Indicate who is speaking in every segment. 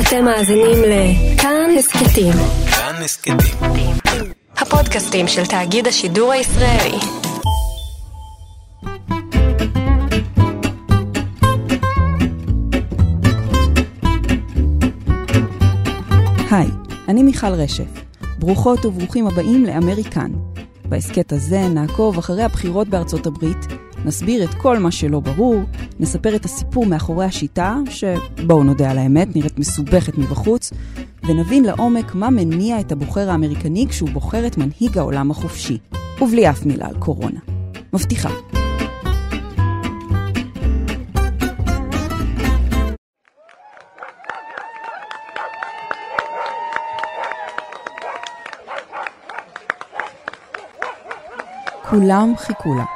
Speaker 1: אתם מאזינים לכאן הסכתים.
Speaker 2: כאן הסכתים.
Speaker 1: הפודקאסטים של תאגיד השידור הישראלי.
Speaker 3: היי, אני מיכל רשף. ברוכות וברוכים הבאים לאמריקן. בהסכת הזה נעקוב אחרי הבחירות בארצות הברית, נסביר את כל מה שלא ברור, נספר את הסיפור מאחורי השיטה, שבואו נודה על האמת, נראית מסובכת מבחוץ, ונבין לעומק מה מניע את הבוחר האמריקני כשהוא בוחר את מנהיג העולם החופשי, ובלי אף מילה על קורונה. מבטיחה. כולם חיכו לה.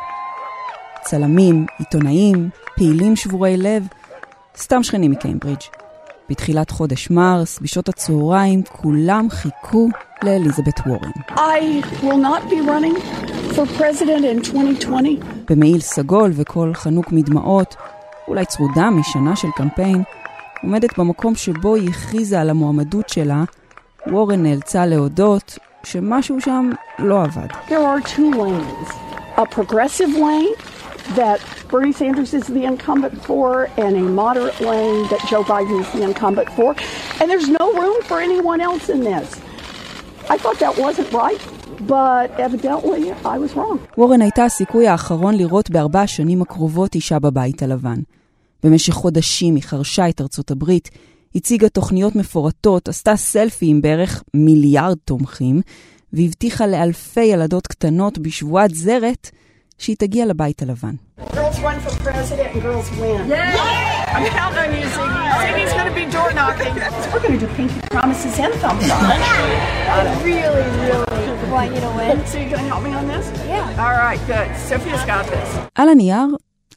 Speaker 3: צלמים, עיתונאים, פעילים שבורי לב, סתם שכנים מקיימברידג'. בתחילת חודש מרס, בשעות הצהריים, כולם חיכו לאליזבת וורן.
Speaker 4: I will not be running for president in 2020.
Speaker 3: במעיל סגול וקול חנוק מדמעות, אולי צרודה משנה של קמפיין, עומדת במקום שבו היא הכריזה על המועמדות שלה, וורן נאלצה להודות שמשהו שם לא עבד.
Speaker 4: There are two lanes. A progressive lane that Bernie Sanders is the incumbent for and a moderate lane that Joe Biden is the incumbent for. And there's no room for anyone else in this. I thought that wasn't right, but evidently I was wrong.
Speaker 3: וורן הייתה הסיכוי האחרון לראות בארבע השנים הקרובות אישה בבית הלבן. במשך חודשים היא חרשה את ארצות הברית, הציגה תוכניות מפורטות, עשתה סלפי עם בערך מיליארד תומכים, והבטיחה לאלפי ילדות קטנות בשבועת זרת שהיא תגיע לבית הלבן.
Speaker 4: Girls run for president and girls win. Yeah! I'm counting on you, Ziggy. Ziggy's gonna be door knocking. We're gonna do pinky promises and thumbs up.
Speaker 5: I really, really want you to win.
Speaker 4: So you're gonna help me on this?
Speaker 5: Yeah.
Speaker 4: All right, good. Sophia's got this.
Speaker 3: על הנייר,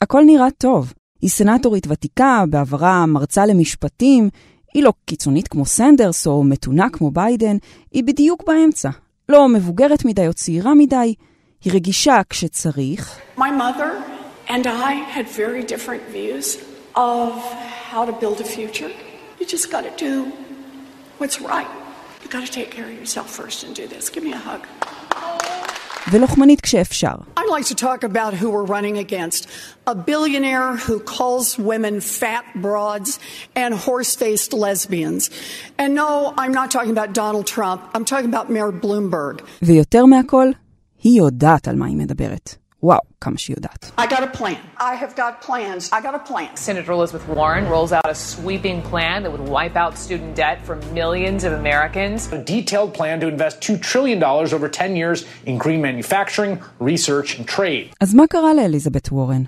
Speaker 3: הכל נראה טוב. היא סנטורית ותיקה, בעברה מרצה למשפטים, היא לא קיצונית כמו סנדרס או מתונה כמו ביידן, היא בדיוק באמצע. לא מבוגרת מדי או צעירה מדי, היא רגישה כשצריך,
Speaker 4: My mother and I had very different views of how to build a future. You just gotta do what's right. You gotta take care of yourself first and do this. Give me a hug.
Speaker 3: ולוחמנית כשאפשר.
Speaker 4: I'd like to talk about who we're running against. A billionaire who calls women fat broads and horse faced lesbians. And no, I'm not talking about Donald Trump. I'm talking about Mayor Bloomberg.
Speaker 3: ויותר מהכל, היא יודעת על מה היא מדברת. וואו, כמה שהיא יודעת.
Speaker 4: I got a plan. I have got plans. I got a plan.
Speaker 6: Senator Elizabeth Warren rolls out a sweeping plan that would wipe out student debt for millions of Americans.
Speaker 7: A detailed plan to invest $2 trillion over 10 years in green manufacturing, research, and trade.
Speaker 3: אז מה קרה לאליזבת וורן?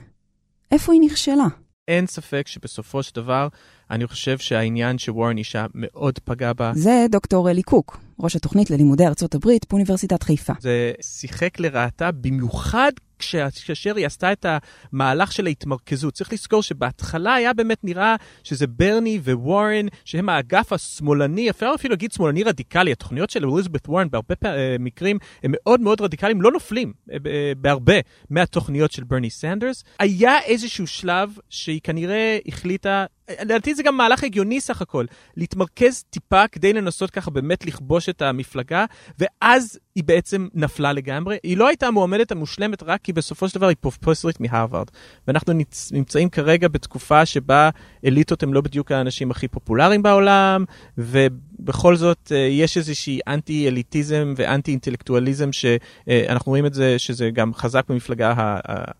Speaker 3: איפה היא נכשלה?
Speaker 8: אין ספק שבסופו של דבר, אני חושב שהעניין שוורן אישה מאוד פגע בה.
Speaker 3: זה דוקטור אלי קוק, ראש התוכנית ללימודי ארצות הברית באוניברסיטת חיפה.
Speaker 8: זה שיחק לרעתה במיוחד כאשר היא עשתה את המהלך של ההתמרכזות. צריך לזכור שבהתחלה היה באמת נראה שזה ברני ווורן, שהם האגף השמאלני, אפשר אפילו להגיד שמאלני רדיקלי. התוכניות של אליזבת וורן בהרבה אה, מקרים הם מאוד מאוד רדיקליים, לא נופלים אה, אה, בהרבה מהתוכניות של ברני סנדרס. היה איזשהו שלב שהיא כנראה החליטה לדעתי זה גם מהלך הגיוני סך הכל, להתמרכז טיפה כדי לנסות ככה באמת לכבוש את המפלגה, ואז היא בעצם נפלה לגמרי. היא לא הייתה המועמדת המושלמת רק כי בסופו של דבר היא פרופסורית מהרווארד. ואנחנו נמצאים כרגע בתקופה שבה אליטות הם לא בדיוק האנשים הכי פופולריים בעולם, ובכל זאת אה, יש איזושהי אנטי-אליטיזם ואנטי-אינטלקטואליזם שאנחנו רואים את זה שזה גם חזק במפלגה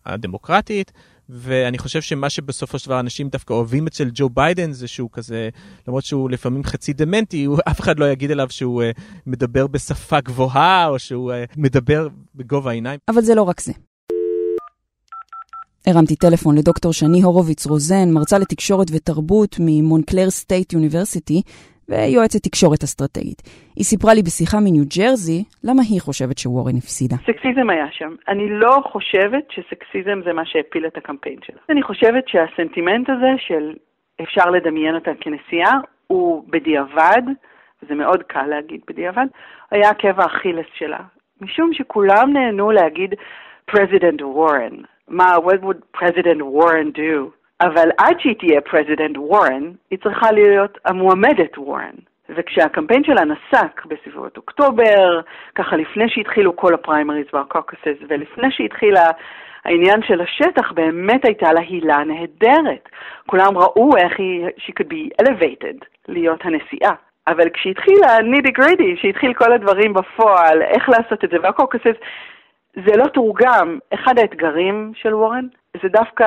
Speaker 8: הדמוקרטית. ואני חושב שמה שבסופו של דבר אנשים דווקא אוהבים אצל ג'ו ביידן זה שהוא כזה, למרות שהוא לפעמים חצי דמנטי, הוא, אף אחד לא יגיד עליו שהוא אה, מדבר בשפה גבוהה או שהוא אה, מדבר בגובה העיניים.
Speaker 3: אבל זה לא רק זה. הרמתי טלפון לדוקטור שני הורוביץ רוזן, מרצה לתקשורת ותרבות מ Montclair State University, ויועצת תקשורת אסטרטגית. היא סיפרה לי בשיחה מניו ג'רזי, למה היא חושבת שוורן הפסידה.
Speaker 9: סקסיזם היה שם. אני לא חושבת שסקסיזם זה מה שהפיל את הקמפיין שלה. אני חושבת שהסנטימנט הזה של אפשר לדמיין אותה כנשיאה, הוא בדיעבד, וזה מאוד קל להגיד בדיעבד, היה עקב האכילס שלה. משום שכולם נהנו להגיד President Warren. מה, what would President Warren do? אבל עד שהיא תהיה President Warren, היא צריכה להיות המועמדת וורן. וכשהקמפיין שלה נסק בסביבות אוקטובר, ככה לפני שהתחילו כל הפריימריז וה caucuses, ולפני שהתחילה העניין של השטח, באמת הייתה לה הילה נהדרת. כולם ראו איך היא, she could be elevated להיות הנשיאה. אבל כשהתחיל ה nitty gritty, כשהתחיל כל הדברים בפועל, איך לעשות את זה, וה caucuses, זה לא תורגם. אחד האתגרים של וורן, זה דווקא,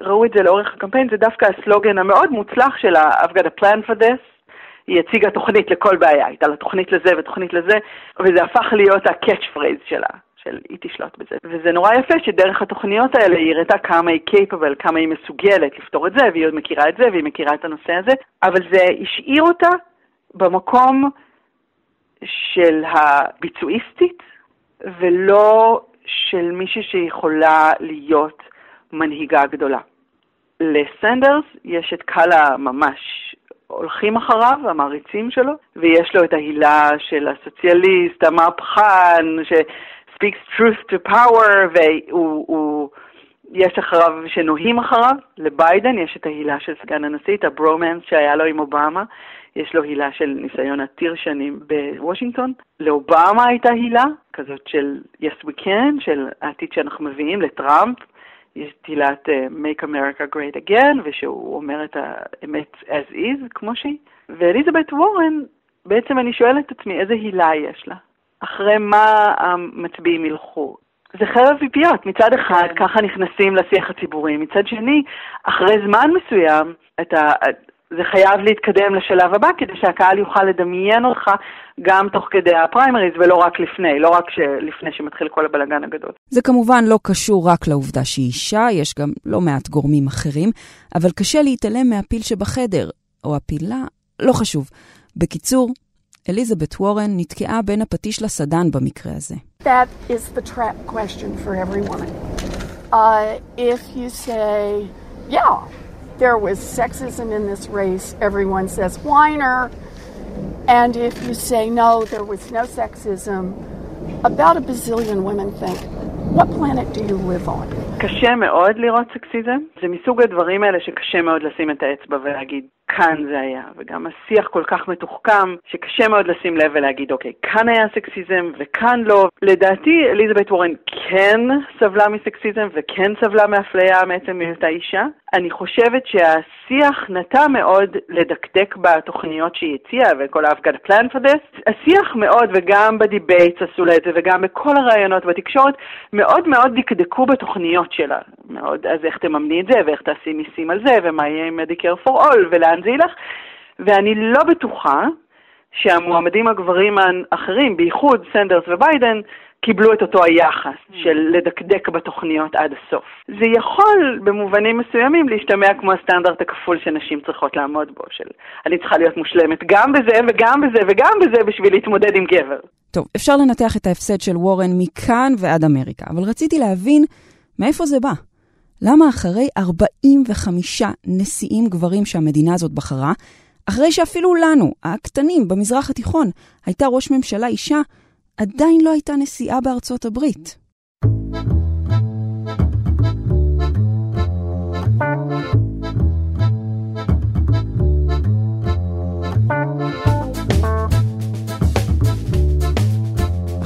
Speaker 9: ראו את זה לאורך הקמפיין, זה דווקא הסלוגן המאוד מוצלח שלה, I've got a plan for this. היא הציגה תוכנית לכל בעיה, הייתה לה תוכנית לזה ותוכנית לזה, וזה הפך להיות ה-catch phrase שלה, של היא תשלוט בזה. וזה נורא יפה שדרך התוכניות האלה היא הראתה כמה היא capable, כמה היא מסוגלת לפתור את זה, והיא עוד מכירה את זה, והיא מכירה את הנושא הזה, אבל זה השאיר אותה במקום של הביצועיסטית, ולא של מישהי שיכולה להיות מנהיגה גדולה. לסנדרס יש את קאלה ממש הולכים אחריו, המעריצים שלו, ויש לו את ההילה של הסוציאליסט, המהפכן, ש-speaks truth to power, ויש אחריו שנוהים אחריו. לביידן יש את ההילה של סגן הנשיא, את הברומנס שהיה לו עם אובמה. יש לו הילה של ניסיון עתיר שנים בוושינגטון. לאובמה הייתה הילה, כזאת של yes we can, של העתיד שאנחנו מביאים לטראמפ. יש תהילת uh, Make America Great Again, ושהוא אומר את האמת as is, כמו שהיא. ואליזבת וורן, בעצם אני שואלת את עצמי, איזה הילה יש לה? אחרי מה המצביעים ילכו? זה חרב פיפיות. מצד אחד, כן. ככה נכנסים לשיח הציבורי. מצד שני, אחרי זמן מסוים, את ה... זה חייב להתקדם לשלב הבא כדי שהקהל יוכל לדמיין אותך גם תוך כדי הפריימריז ולא רק לפני, לא רק לפני שמתחיל כל הבלגן הגדול.
Speaker 3: זה כמובן לא קשור רק לעובדה שהיא אישה, יש גם לא מעט גורמים אחרים, אבל קשה להתעלם מהפיל שבחדר, או הפילה, לא חשוב. בקיצור, אליזבת וורן נתקעה בין הפטיש לסדן במקרה הזה.
Speaker 4: That is the trap question for everyone. Uh, if you say, yeah, there was sexism in this race, everyone says whiner. And if you say no, there was no sexism, about a bazillion women think, what planet do you live on?
Speaker 9: קשה מאוד לראות סקסיזם. זה מסוג הדברים האלה שקשה מאוד לשים את האצבע ולהגיד, כאן זה היה. וגם השיח כל כך מתוחכם, שקשה מאוד לשים לב ולהגיד, אוקיי, כאן היה סקסיזם וכאן לא. לדעתי, אליזבת וורן כן סבלה מסקסיזם וכן סבלה מאפליה מעצם היותה אישה. אני חושבת שהשיח נטה מאוד לדקדק בתוכניות שהיא הציעה, וכל ה-I've got a plan for this. השיח מאוד, וגם ב debates עשו לה את זה, וגם בכל הראיונות בתקשורת, מאוד מאוד דקדקו בתוכניות שלה. מאוד, אז איך תממני את זה, ואיך תעשי מיסים על זה, ומה יהיה עם Medicare for All, ולאן זה ילך. ואני לא בטוחה שהמועמדים הגברים האחרים, בייחוד סנדרס וביידן, קיבלו את אותו היחס של לדקדק בתוכניות עד הסוף. זה יכול במובנים מסוימים להשתמע כמו הסטנדרט הכפול שנשים צריכות לעמוד בו, של אני צריכה להיות מושלמת גם בזה וגם בזה וגם בזה בשביל להתמודד עם גבר.
Speaker 3: טוב, אפשר לנתח את ההפסד של וורן מכאן ועד אמריקה, אבל רציתי להבין מאיפה זה בא. למה אחרי 45 נשיאים גברים שהמדינה הזאת בחרה, אחרי שאפילו לנו, הקטנים במזרח התיכון, הייתה ראש ממשלה אישה, עדיין לא הייתה נשיאה בארצות הברית.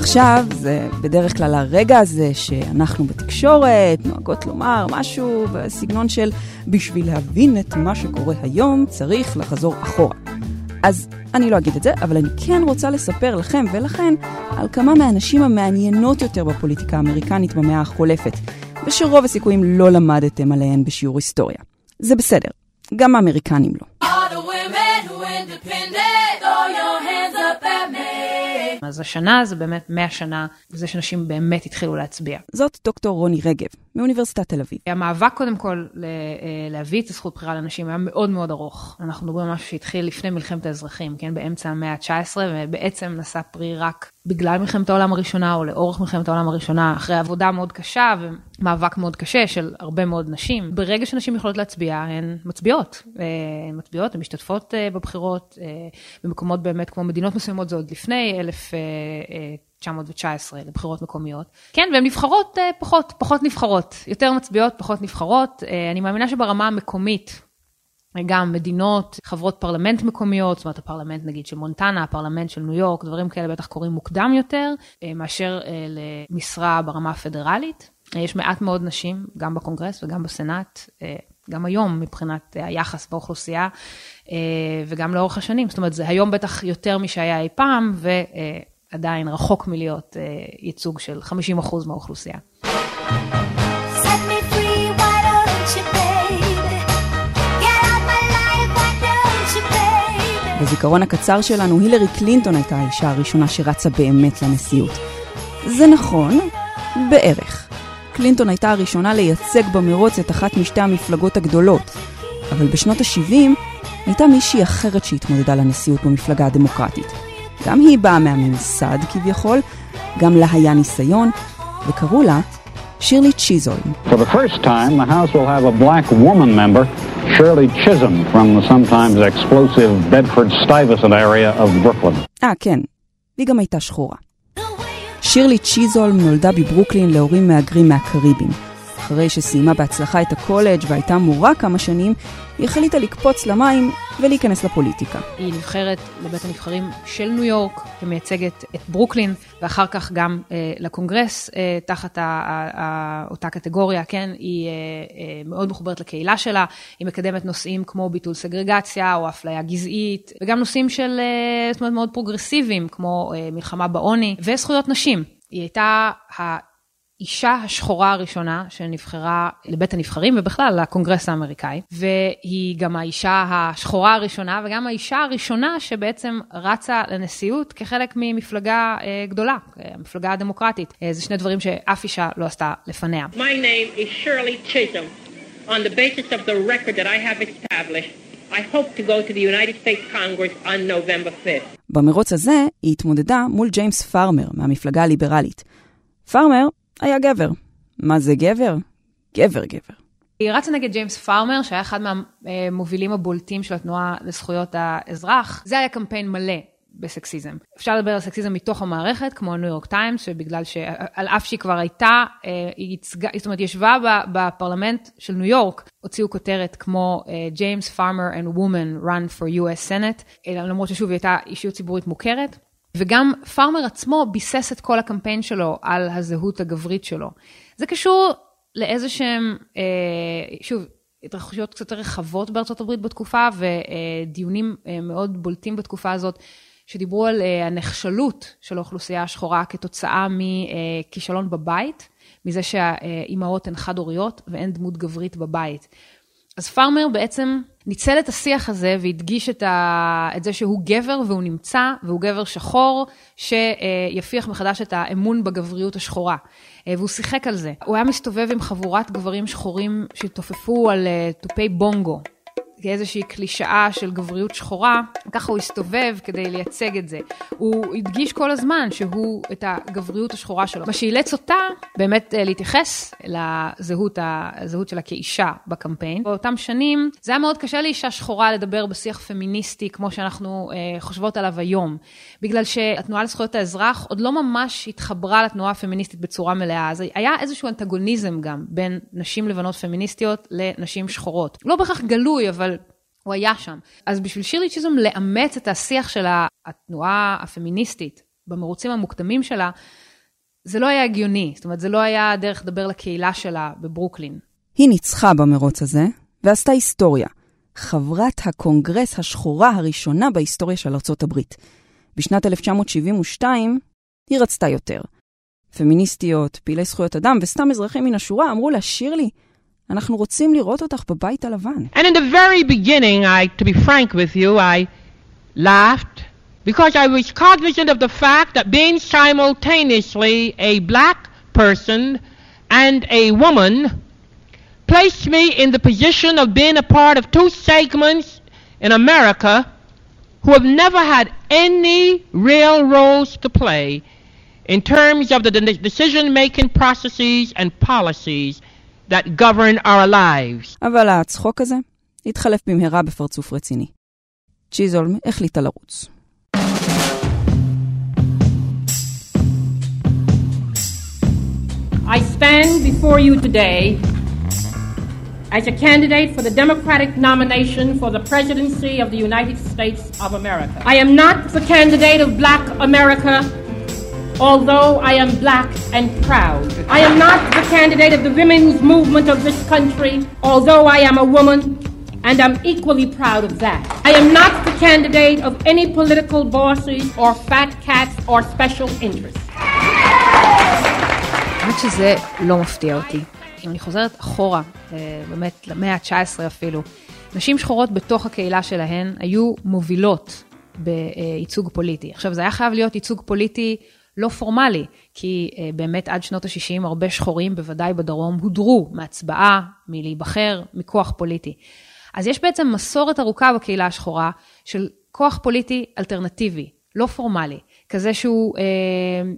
Speaker 3: עכשיו, זה בדרך כלל הרגע הזה שאנחנו בתקשורת נוהגות לומר משהו בסגנון של בשביל להבין את מה שקורה היום צריך לחזור אחורה. אז אני לא אגיד את זה, אבל אני כן רוצה לספר לכם ולכן על כמה מהנשים המעניינות יותר בפוליטיקה האמריקנית במאה החולפת, ושרוב הסיכויים לא למדתם עליהן בשיעור היסטוריה. זה בסדר, גם האמריקנים לא.
Speaker 2: אז השנה זה באמת 100 שנה, זה שאנשים באמת התחילו להצביע.
Speaker 3: זאת דוקטור רוני רגב, מאוניברסיטת תל אביב.
Speaker 2: המאבק קודם כל אה, להביא את הזכות בחירה לנשים היה מאוד מאוד ארוך. אנחנו מדברים על משהו שהתחיל לפני מלחמת האזרחים, כן, באמצע המאה ה-19, ובעצם נשא פרי רק בגלל מלחמת העולם הראשונה או לאורך מלחמת העולם הראשונה, אחרי עבודה מאוד קשה ומאבק מאוד קשה של הרבה מאוד נשים. ברגע שנשים יכולות להצביע, הן מצביעות. הן מצביעות, הן משתתפות בבחירות, במקומות באמת כמו מדינות מסוימות, זה עוד לפני 1919 לבחירות מקומיות. כן, והן נבחרות פחות, פחות נבחרות. יותר מצביעות, פחות נבחרות. אני מאמינה שברמה המקומית, גם מדינות, חברות פרלמנט מקומיות, זאת אומרת הפרלמנט נגיד של מונטנה, הפרלמנט של ניו יורק, דברים כאלה בטח קורים מוקדם יותר, מאשר למשרה ברמה הפדרלית. יש מעט מאוד נשים, גם בקונגרס וגם בסנאט, גם היום מבחינת היחס באוכלוסייה, וגם לאורך השנים. זאת אומרת, זה היום בטח יותר משהיה אי פעם, ועדיין רחוק מלהיות ייצוג של 50% מהאוכלוסייה.
Speaker 3: בזיכרון הקצר שלנו, הילרי קלינטון הייתה האישה הראשונה שרצה באמת לנשיאות. זה נכון, בערך. קלינטון הייתה הראשונה לייצג במרוץ את אחת משתי המפלגות הגדולות, אבל בשנות ה-70 הייתה מישהי אחרת שהתמודדה לנשיאות במפלגה הדמוקרטית. גם היא באה מהממסד כביכול, גם לה היה ניסיון, וקראו לה שירלי צ'יזול.
Speaker 10: For the first time, the House will have a black woman member, Shirley Chisholm, from the sometimes explosive Bedford-Stuyvesant area of Brooklyn.
Speaker 3: אה, כן, והיא גם הייתה שחורה. שירלי צ'יזולם נולדה בברוקלין להורים מהגרים מהקריבים. אחרי שסיימה בהצלחה את הקולג' והייתה מורה כמה שנים, היא החליטה לקפוץ למים ולהיכנס לפוליטיקה.
Speaker 2: היא נבחרת לבית הנבחרים של ניו יורק, ומייצגת את ברוקלין, ואחר כך גם אה, לקונגרס אה, תחת ה, ה, ה, אותה קטגוריה, כן? היא אה, אה, מאוד מחוברת לקהילה שלה, היא מקדמת נושאים כמו ביטול סגרגציה או אפליה גזעית, וגם נושאים של, אה, זאת אומרת, מאוד פרוגרסיביים, כמו אה, מלחמה בעוני וזכויות נשים. היא הייתה האישה השחורה הראשונה שנבחרה לבית הנבחרים ובכלל לקונגרס האמריקאי, והיא גם האישה השחורה הראשונה וגם האישה הראשונה שבעצם רצה לנשיאות כחלק ממפלגה אה, גדולה, המפלגה הדמוקרטית. אה, זה שני דברים שאף אישה לא עשתה לפניה.
Speaker 11: My name is Shirley Chisholm. On the basis of the record that I have established, I hope to go to the United States Congress on November 5th.
Speaker 3: במרוץ הזה היא התמודדה מול ג'יימס פארמר מהמפלגה הליברלית. פארמר היה גבר. מה זה גבר? גבר גבר.
Speaker 2: היא רצה נגד ג'יימס פארמר, שהיה אחד מהמובילים הבולטים של התנועה לזכויות האזרח. זה היה קמפיין מלא בסקסיזם. אפשר לדבר על סקסיזם מתוך המערכת, כמו הניו יורק טיימס, שבגלל שעל אף שהיא כבר הייתה, היא ייצגה, זאת אומרת, ישבה בפרלמנט של ניו יורק, הוציאו כותרת כמו ג'יימס פארמר and woman run for US Senate, למרות ששוב היא הייתה אישיות ציבורית מוכרת. וגם פארמר עצמו ביסס את כל הקמפיין שלו על הזהות הגברית שלו. זה קשור לאיזה שהם, אה, שוב, התרחשויות קצת יותר רחבות בארצות הברית בתקופה, ודיונים אה, מאוד בולטים בתקופה הזאת, שדיברו על אה, הנחשלות של האוכלוסייה השחורה כתוצאה מכישלון בבית, מזה שהאימהות הן חד-הוריות ואין דמות גברית בבית. אז פארמר בעצם ניצל את השיח הזה והדגיש את, ה... את זה שהוא גבר והוא נמצא, והוא גבר שחור, שיפיח מחדש את האמון בגבריות השחורה. והוא שיחק על זה. הוא היה מסתובב עם חבורת גברים שחורים שהתעופפו על תופי בונגו. כאיזושהי קלישאה של גבריות שחורה, ככה הוא הסתובב כדי לייצג את זה. הוא הדגיש כל הזמן שהוא את הגבריות השחורה שלו. מה שאילץ אותה באמת להתייחס לזהות הזהות שלה כאישה בקמפיין. באותם שנים זה היה מאוד קשה לאישה שחורה לדבר בשיח פמיניסטי כמו שאנחנו אה, חושבות עליו היום. בגלל שהתנועה לזכויות האזרח עוד לא ממש התחברה לתנועה הפמיניסטית בצורה מלאה. אז היה איזשהו אנטגוניזם גם בין נשים לבנות פמיניסטיות לנשים שחורות. לא בהכרח גלוי, אבל הוא היה שם. אז בשביל שירלי צ'יזום לאמץ את השיח של התנועה הפמיניסטית במרוצים המוקדמים שלה, זה לא היה הגיוני. זאת אומרת, זה לא היה דרך לדבר לקהילה שלה בברוקלין.
Speaker 3: היא ניצחה במרוץ הזה, ועשתה היסטוריה. חברת הקונגרס השחורה הראשונה בהיסטוריה של ארצות הברית. בשנת 1972 היא רצתה יותר. פמיניסטיות, פעילי זכויות אדם וסתם אזרחים מן השורה אמרו לה, שירלי, אנחנו רוצים לראות אותך בבית הלבן.
Speaker 11: And in the very beginning, I, to be frank with you, I laughed because I was cognizant of the fact that being simultaneously a black person and a woman placed me in the position of being a part of two segments in America who have never had any real roles to play in terms of the de- decision-making processes and policies that govern our lives.
Speaker 3: אבל הצחוק הזה התחלף במהרה בפרצוף רציני. צ'יזולם החליטה לרוץ.
Speaker 11: I stand before you today as a candidate for the Democratic nomination for the presidency of the United States of America. I am not the candidate of Black America, although I am black and proud. I am not the candidate of the women's movement of this country, although I am a woman and I'm equally proud of that. I am not the candidate of any political bosses or fat cats or special interests.
Speaker 2: האמת שזה לא מפתיע אותי. אני חוזרת אחורה, אה, באמת למאה ה-19 אפילו, נשים שחורות בתוך הקהילה שלהן היו מובילות בייצוג פוליטי. עכשיו, זה היה חייב להיות ייצוג פוליטי לא פורמלי, כי אה, באמת עד שנות ה-60 הרבה שחורים, בוודאי בדרום, הודרו מהצבעה, מלהיבחר, מכוח פוליטי. אז יש בעצם מסורת ארוכה בקהילה השחורה של כוח פוליטי אלטרנטיבי, לא פורמלי. כזה שהוא אה,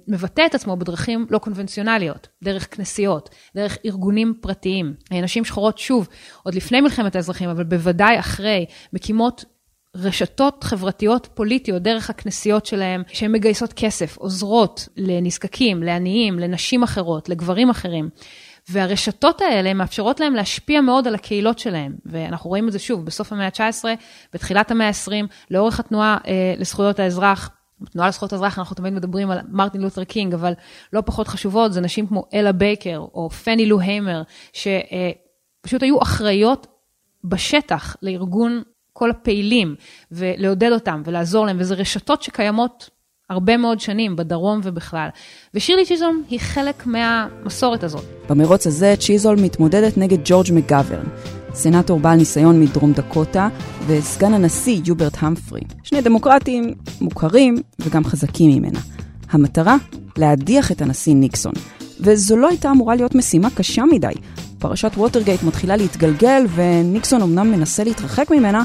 Speaker 2: מבטא את עצמו בדרכים לא קונבנציונליות, דרך כנסיות, דרך ארגונים פרטיים. נשים שחורות, שוב, עוד לפני מלחמת האזרחים, אבל בוודאי אחרי, מקימות רשתות חברתיות פוליטיות דרך הכנסיות שלהם, שהן מגייסות כסף, עוזרות לנזקקים, לעניים, לנשים אחרות, לגברים אחרים. והרשתות האלה מאפשרות להם להשפיע מאוד על הקהילות שלהם. ואנחנו רואים את זה שוב, בסוף המאה ה-19, בתחילת המאה ה-20, לאורך התנועה אה, לזכויות האזרח, בתנועה לזכויות האזרח אנחנו תמיד מדברים על מרטין לותר קינג, אבל לא פחות חשובות, זה נשים כמו אלה בייקר או פני לו היימר, שפשוט היו אחראיות בשטח לארגון כל הפעילים, ולעודד אותם ולעזור להם, וזה רשתות שקיימות הרבה מאוד שנים בדרום ובכלל. ושירלי צ'יזולם היא חלק מהמסורת הזאת.
Speaker 3: במרוץ הזה צ'יזול מתמודדת נגד ג'ורג' מגוורן, סנאטור בעל ניסיון מדרום דקוטה, וסגן הנשיא יוברט המפרי. שני דמוקרטים מוכרים וגם חזקים ממנה. המטרה? להדיח את הנשיא ניקסון. וזו לא הייתה אמורה להיות משימה קשה מדי. פרשת ווטרגייט מתחילה להתגלגל, וניקסון אמנם מנסה להתרחק ממנה,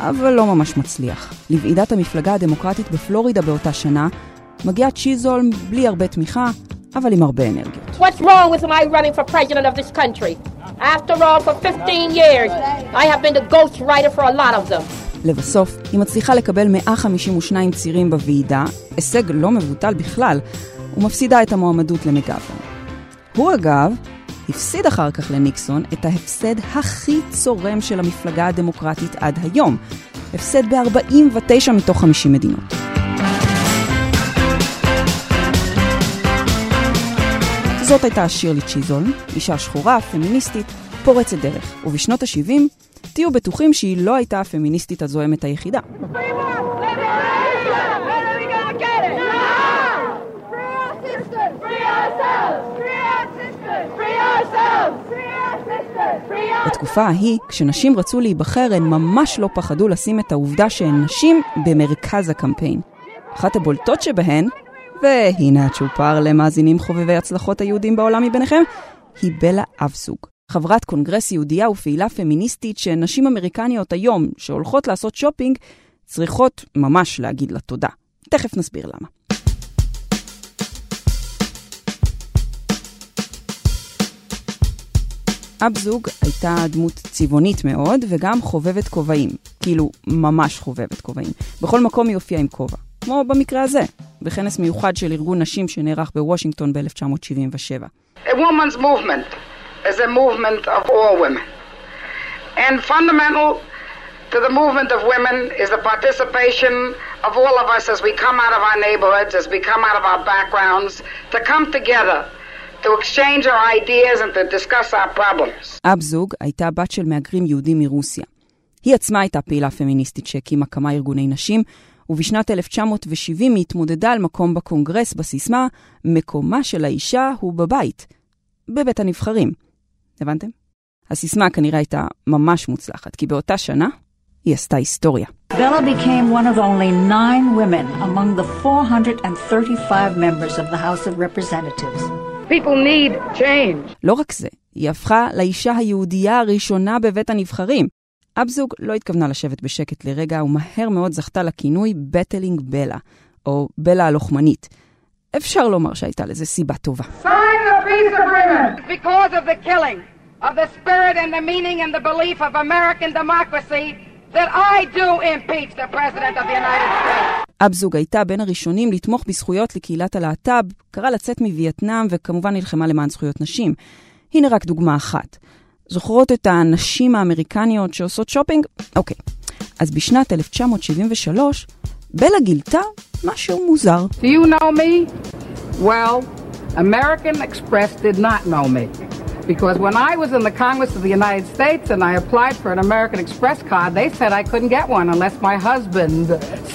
Speaker 3: אבל לא ממש מצליח. לוועידת המפלגה הדמוקרטית בפלורידה באותה שנה, מגיע צ'יזולם בלי הרבה תמיכה, אבל עם הרבה אנרגיות.
Speaker 11: What's wrong with my running for president of this country? After all, for 15 years, I have been the ghostwriter for a lot of them.
Speaker 3: לבסוף, היא מצליחה לקבל 152 צירים בוועידה, הישג לא מבוטל בכלל, ומפסידה את המועמדות למגוון. הוא אגב, הפסיד אחר כך לניקסון את ההפסד הכי צורם של המפלגה הדמוקרטית עד היום, הפסד ב-49 מתוך 50 מדינות. זאת הייתה שירלי צ'יזול, אישה שחורה, פמיניסטית, פורצת דרך, ובשנות ה-70 תהיו בטוחים שהיא לא הייתה הפמיניסטית הזוהמת היחידה. בתקופה ההיא, כשנשים רצו להיבחר, הן ממש לא פחדו לשים את העובדה שהן נשים במרכז הקמפיין. אחת הבולטות שבהן, והנה הצ'ופר למאזינים חובבי הצלחות היהודים בעולם מביניכם, היא בלה אבסוג. חברת קונגרס יהודייה ופעילה פמיניסטית שנשים אמריקניות היום, שהולכות לעשות שופינג, צריכות ממש להגיד לה תודה. תכף נסביר למה. אבזוג הייתה דמות צבעונית מאוד, וגם חובבת כובעים. כאילו, ממש חובבת כובעים. בכל מקום היא הופיעה עם כובע. כמו במקרה הזה, בכנס מיוחד של ארגון נשים שנערך בוושינגטון ב-1977.
Speaker 12: A woman's movement is a movement of all women. And fundamental to the movement of women is the participation of all of us as we come out of our neighborhoods, as we come out of our backgrounds, to come together to exchange our ideas and to discuss our problems.
Speaker 3: אבזוג הייתה בת של מהגרים יהודים מרוסיה. היא עצמה הייתה פעילה פמיניסטית שהקימה כמה ארגוני נשים, ובשנת 1970 היא התמודדה על מקום בקונגרס בסיסמה "מקומה של האישה הוא בבית", בבית הנבחרים. הבנתם? הסיסמה כנראה הייתה ממש מוצלחת, כי באותה שנה היא עשתה היסטוריה.
Speaker 13: Bella became one of only nine women among the 435 members of the House of Representatives.
Speaker 12: People need change.
Speaker 3: לא רק זה, היא הפכה לאישה היהודייה הראשונה בבית הנבחרים. אבזוג לא התכוונה לשבת בשקט לרגע, ומהר מאוד זכתה לכינוי בטלינג בלה, או בלה הלוחמנית. אפשר לומר שהייתה לזה סיבה טובה.
Speaker 12: Sign the peace agreement because of the killing of the spirit and the meaning and the belief of American democracy that I do impeach the President of the United States.
Speaker 3: אבזוג הייתה בין הראשונים לתמוך בזכויות לקהילת הלהט"ב, קרא לצאת מווייטנאם וכמובן נלחמה למען זכויות נשים. הנה רק דוגמה אחת. זוכרות את הנשים האמריקניות שעושות שופינג? אוקיי. אז בשנת 1973, בלה גילתה משהו מוזר.
Speaker 12: Do you know me? Well, American Express did not know me. Because when I was in the Congress of the United States and I applied for an American Express card, they said I couldn't get one unless my husband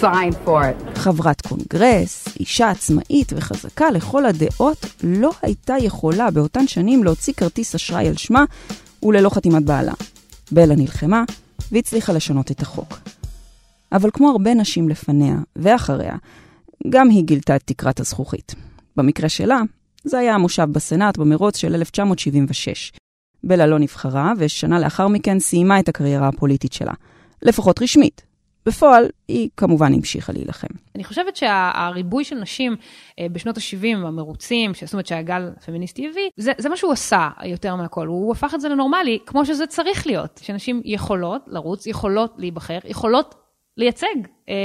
Speaker 12: signed for it.
Speaker 3: חברת קונגרס, אישה עצמאית וחזקה לכל הדעות, לא הייתה יכולה באותן שנים להוציא כרטיס אשראי על שמה וללא חתימת בעלה. בלה נלחמה והצליחה לשנות את החוק. אבל כמו הרבה נשים לפניה ואחריה, גם היא גילתה את תקרת הזכוכית. במקרה שלה, זה היה המושב בסנאט במרוץ של 1976. בלה לא נבחרה, ושנה לאחר מכן סיימה את הקריירה הפוליטית שלה. לפחות רשמית. בפועל, היא כמובן המשיכה להילחם.
Speaker 2: אני חושבת שהריבוי של נשים אה, בשנות ה-70, המרוצים, זאת אומרת שהגל הפמיניסטי הביא, זה, זה מה שהוא עשה יותר מהכל. הוא הפך את זה לנורמלי, כמו שזה צריך להיות. שנשים יכולות לרוץ, יכולות להיבחר, יכולות לייצג אה,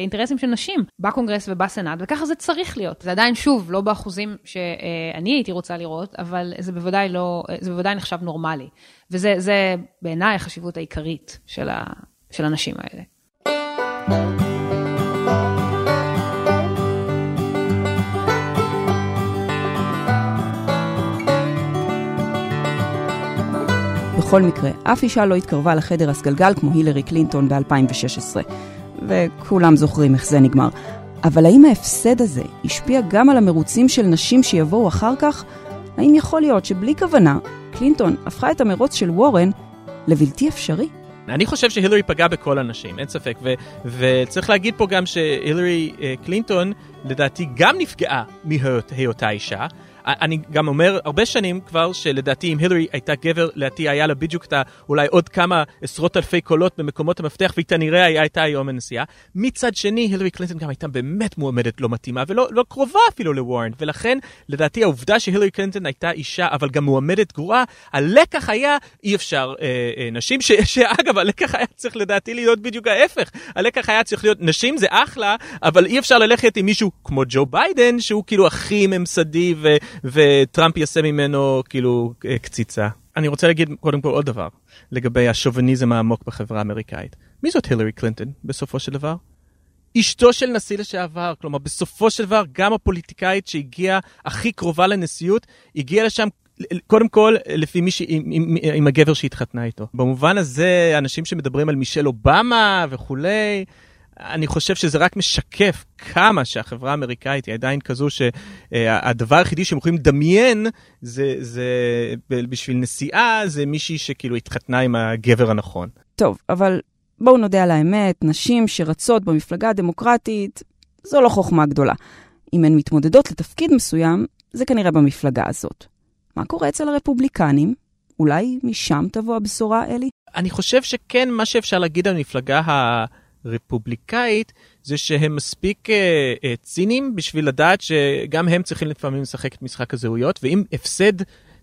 Speaker 2: אינטרסים של נשים בקונגרס ובסנאט, וככה זה צריך להיות. זה עדיין, שוב, לא באחוזים שאני הייתי רוצה לראות, אבל זה בוודאי לא, זה בוודאי נחשב נורמלי. וזה בעיניי החשיבות העיקרית של, ה, של הנשים האלה. בכל מקרה, אף אישה לא התקרבה לחדר הסגלגל כמו הילרי קלינטון ב-2016. וכולם זוכרים איך זה נגמר. אבל האם ההפסד הזה השפיע גם על המרוצים של נשים שיבואו אחר כך? האם יכול להיות שבלי כוונה, קלינטון הפכה את המרוץ של וורן לבלתי אפשרי?
Speaker 8: אני חושב שהילרי פגעה בכל הנשים, אין ספק, ו- וצריך להגיד פה גם שהילרי אה, קלינטון לדעתי גם נפגעה מהיותה אישה. אני גם אומר הרבה שנים כבר שלדעתי אם הילרי הייתה גבר, לדעתי היה לה בדיוק את. אולי עוד כמה עשרות אלפי קולות במקומות המפתח, והיא כנראה הייתה היום הנשיאה. מצד שני, הילרי קלינטון גם הייתה באמת מועמדת לא מתאימה, ולא לא קרובה אפילו לוורן, ולכן לדעתי העובדה שהילרי קלינטון הייתה אישה, אבל גם מועמדת גרועה, הלקח היה אי אפשר אה, אה, נשים, ש, שאגב, הלקח היה צריך לדעתי להיות בדיוק ההפך. הלקח היה צריך להיות נשים זה אחלה, אבל אי אפשר ללכת עם מישהו כמו ג'ו ביידן, שהוא כאילו הכי ממסדי ו... וטראמפ יעשה ממנו כאילו אה, קציצה. אני רוצה להגיד קודם כל עוד דבר לגבי השוביניזם העמוק בחברה האמריקאית. מי זאת הילרי קלינטון בסופו של דבר? אשתו של נשיא לשעבר, כלומר בסופו של דבר גם הפוליטיקאית שהגיעה הכי קרובה לנשיאות, הגיעה לשם קודם כל, לפי מי ש... עם, עם, עם הגבר שהתחתנה איתו. במובן הזה, אנשים שמדברים על מישל אובמה וכולי, אני חושב שזה רק משקף כמה שהחברה האמריקאית היא עדיין כזו שהדבר היחידי שהם יכולים לדמיין זה, זה בשביל נסיעה, זה מישהי שכאילו התחתנה עם הגבר הנכון.
Speaker 3: טוב, אבל בואו נודה על האמת, נשים שרצות במפלגה הדמוקרטית, זו לא חוכמה גדולה. אם הן מתמודדות לתפקיד מסוים, זה כנראה במפלגה הזאת. מה קורה אצל הרפובליקנים? אולי משם תבוא הבשורה, אלי?
Speaker 8: אני חושב שכן, מה שאפשר להגיד על המפלגה ה... רפובליקאית זה שהם מספיק אה, אה, ציניים בשביל לדעת שגם הם צריכים לפעמים לשחק את משחק הזהויות ואם הפסד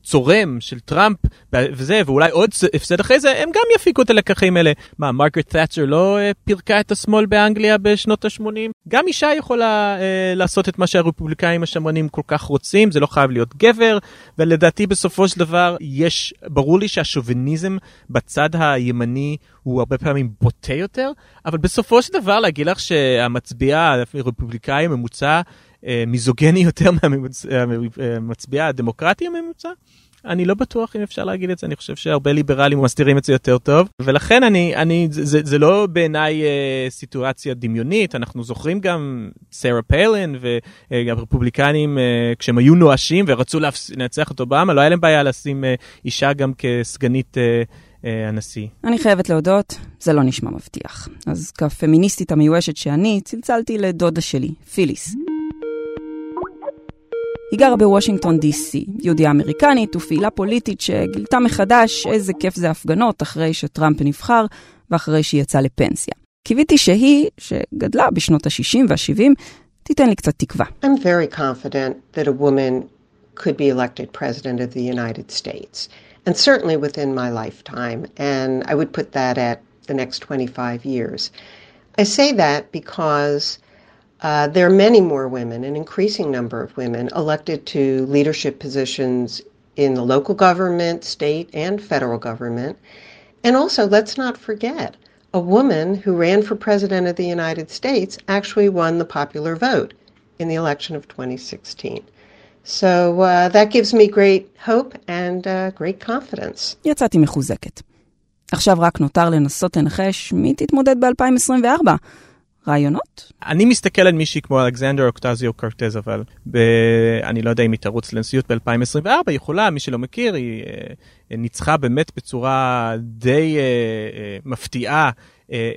Speaker 8: צורם של טראמפ וזה, ואולי עוד הפסד אחרי זה, הם גם יפיקו את הלקחים האלה. מה, מרגרט תאצ'ר לא אה, פירקה את השמאל באנגליה בשנות ה-80? גם אישה יכולה אה, לעשות את מה שהרפובליקאים השמרנים כל כך רוצים, זה לא חייב להיות גבר, ולדעתי בסופו של דבר יש, ברור לי שהשוביניזם בצד הימני הוא הרבה פעמים בוטה יותר, אבל בסופו של דבר להגיד לך שהמצביע הרפובליקאי הממוצע מיזוגני יותר מהמצביע הדמוקרטי הממוצע? אני לא בטוח אם אפשר להגיד את זה, אני חושב שהרבה ליברלים מסתירים את זה יותר טוב, ולכן אני, אני, זה, זה לא בעיניי אה, סיטואציה דמיונית, אנחנו זוכרים גם סרה פיילן וגם רפובליקנים אה, כשהם היו נואשים ורצו לנצח את אובמה, לא היה להם בעיה לשים אה, אישה גם כסגנית אה, אה, הנשיא.
Speaker 3: אני חייבת להודות, זה לא נשמע מבטיח. אז כפמיניסטית המיואשת שאני, צלצלתי לדודה שלי, פיליס. היא גרה בוושינגטון די.סי, יהודיה אמריקנית ופעילה פוליטית שגילתה מחדש איזה כיף זה הפגנות אחרי שטראמפ נבחר ואחרי שהיא יצאה לפנסיה. קיוויתי שהיא, שגדלה בשנות ה-60 וה-70, תיתן לי קצת תקווה.
Speaker 14: I'm very confident that a woman could be elected president of the United States, and certainly within my lifetime, and I would put that at the next 25 years. I say that because uh, there are many more women, an increasing number of women, elected to leadership positions in the local government, state, and federal government. And also, let's not forget, a woman who ran for president of the United States actually won the popular vote in the election of 2016. So uh, that gives me great hope and uh, great confidence.
Speaker 3: יצאתי מחוזקת. עכשיו רק נותר לנסות לנחש מי תתמודד ב-2024. רעיונות?
Speaker 8: אני מסתכל על מישהי כמו אלכסנדר אוקטזיו קורטז, אבל ב... אני לא יודע אם היא תרוץ לנשיאות ב-2024, היא יכולה, מי שלא מכיר, היא uh, ניצחה באמת בצורה די uh, uh, מפתיעה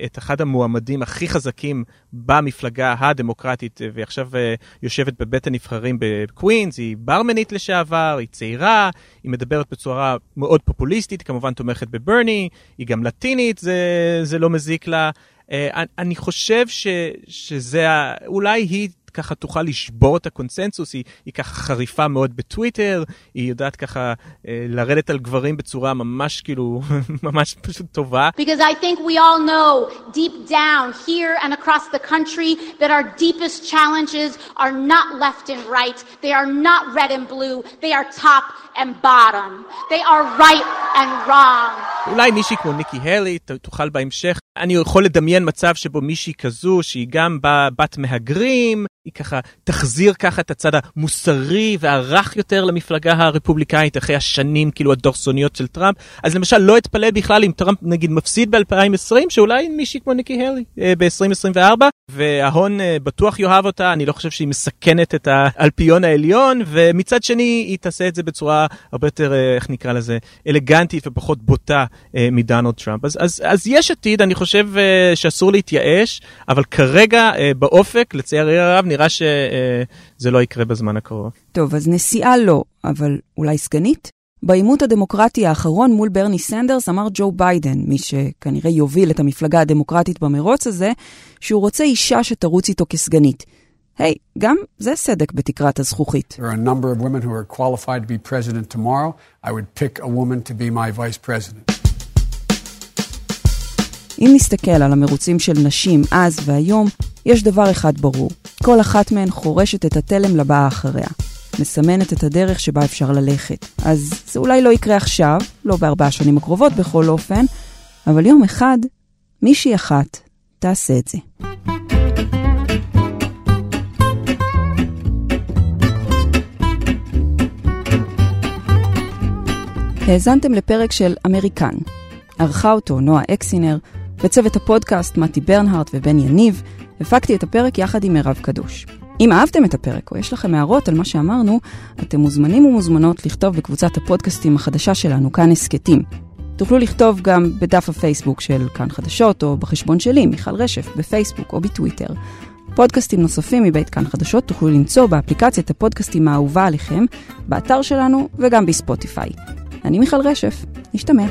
Speaker 8: את אחד המועמדים הכי חזקים במפלגה הדמוקרטית, ועכשיו יושבת בבית הנבחרים בקווינס, היא ברמנית לשעבר, היא צעירה, היא מדברת בצורה מאוד פופוליסטית, כמובן תומכת בברני, היא גם לטינית, זה, זה לא מזיק לה. אני חושב ש, שזה, אולי היא ככה תוכל לשבור את הקונסנזוס, היא, היא ככה חריפה מאוד בטוויטר, היא יודעת ככה אה, לרדת על גברים בצורה ממש כאילו, ממש פשוט טובה.
Speaker 15: Because I think we all know deep down here and across the country that our deepest challenges are not left and right, they are not red and blue, they are top and bottom, they are right and wrong.
Speaker 8: אולי מישהי כמו ניקי הלי תוכל בהמשך. אני יכול לדמיין מצב שבו מישהי כזו, שהיא גם בת מהגרים, היא ככה תחזיר ככה את הצד המוסרי והרך יותר למפלגה הרפובליקאית אחרי השנים כאילו הדורסוניות של טראמפ. אז למשל לא אתפלא בכלל אם טראמפ נגיד מפסיד ב-2020, שאולי מישהי כמו ניקי הלי אה, ב-2024, וההון אה, בטוח יאהב אותה, אני לא חושב שהיא מסכנת את האלפיון העליון, ומצד שני היא תעשה את זה בצורה הרבה יותר, אה, איך נקרא לזה, אלגנטית ופחות בוטה מדונלד טראמפ. אז, אז, אז יש עתיד, אני חושב שאסור להתייאש, אבל כרגע באופק, לצערי הרב, נראה שזה לא יקרה בזמן הקרוב.
Speaker 3: טוב, אז נשיאה לא, אבל אולי סגנית? בעימות הדמוקרטי האחרון מול ברני סנדרס אמר ג'ו ביידן, מי שכנראה יוביל את המפלגה הדמוקרטית במרוץ הזה, שהוא רוצה אישה שתרוץ איתו כסגנית. היי, hey, גם זה סדק בתקרת הזכוכית.
Speaker 16: There are a number of women who are qualified to be president tomorrow. I would pick a woman to be my vice president.
Speaker 3: אם נסתכל על המרוצים של נשים אז והיום, יש דבר אחד ברור, כל אחת מהן חורשת את התלם לבאה אחריה. מסמנת את הדרך שבה אפשר ללכת. אז זה אולי לא יקרה עכשיו, לא בארבע השנים הקרובות בכל אופן, אבל יום אחד, מישהי אחת תעשה את זה. האזנתם לפרק של אמריקן. ערכה אותו נועה אקסינר, בצוות הפודקאסט מתי ברנהארט ובן יניב, הפקתי את הפרק יחד עם מירב קדוש. אם אהבתם את הפרק או יש לכם הערות על מה שאמרנו, אתם מוזמנים ומוזמנות לכתוב בקבוצת הפודקאסטים החדשה שלנו, כאן הסכתים. תוכלו לכתוב גם בדף הפייסבוק של כאן חדשות, או בחשבון שלי, מיכל רשף, בפייסבוק או בטוויטר. פודקאסטים נוספים מבית כאן חדשות תוכלו למצוא באפליקציית הפודקאסטים האהובה עליכם, באתר שלנו וגם בספוטיפיי. אני מיכל רשף, נשתמע.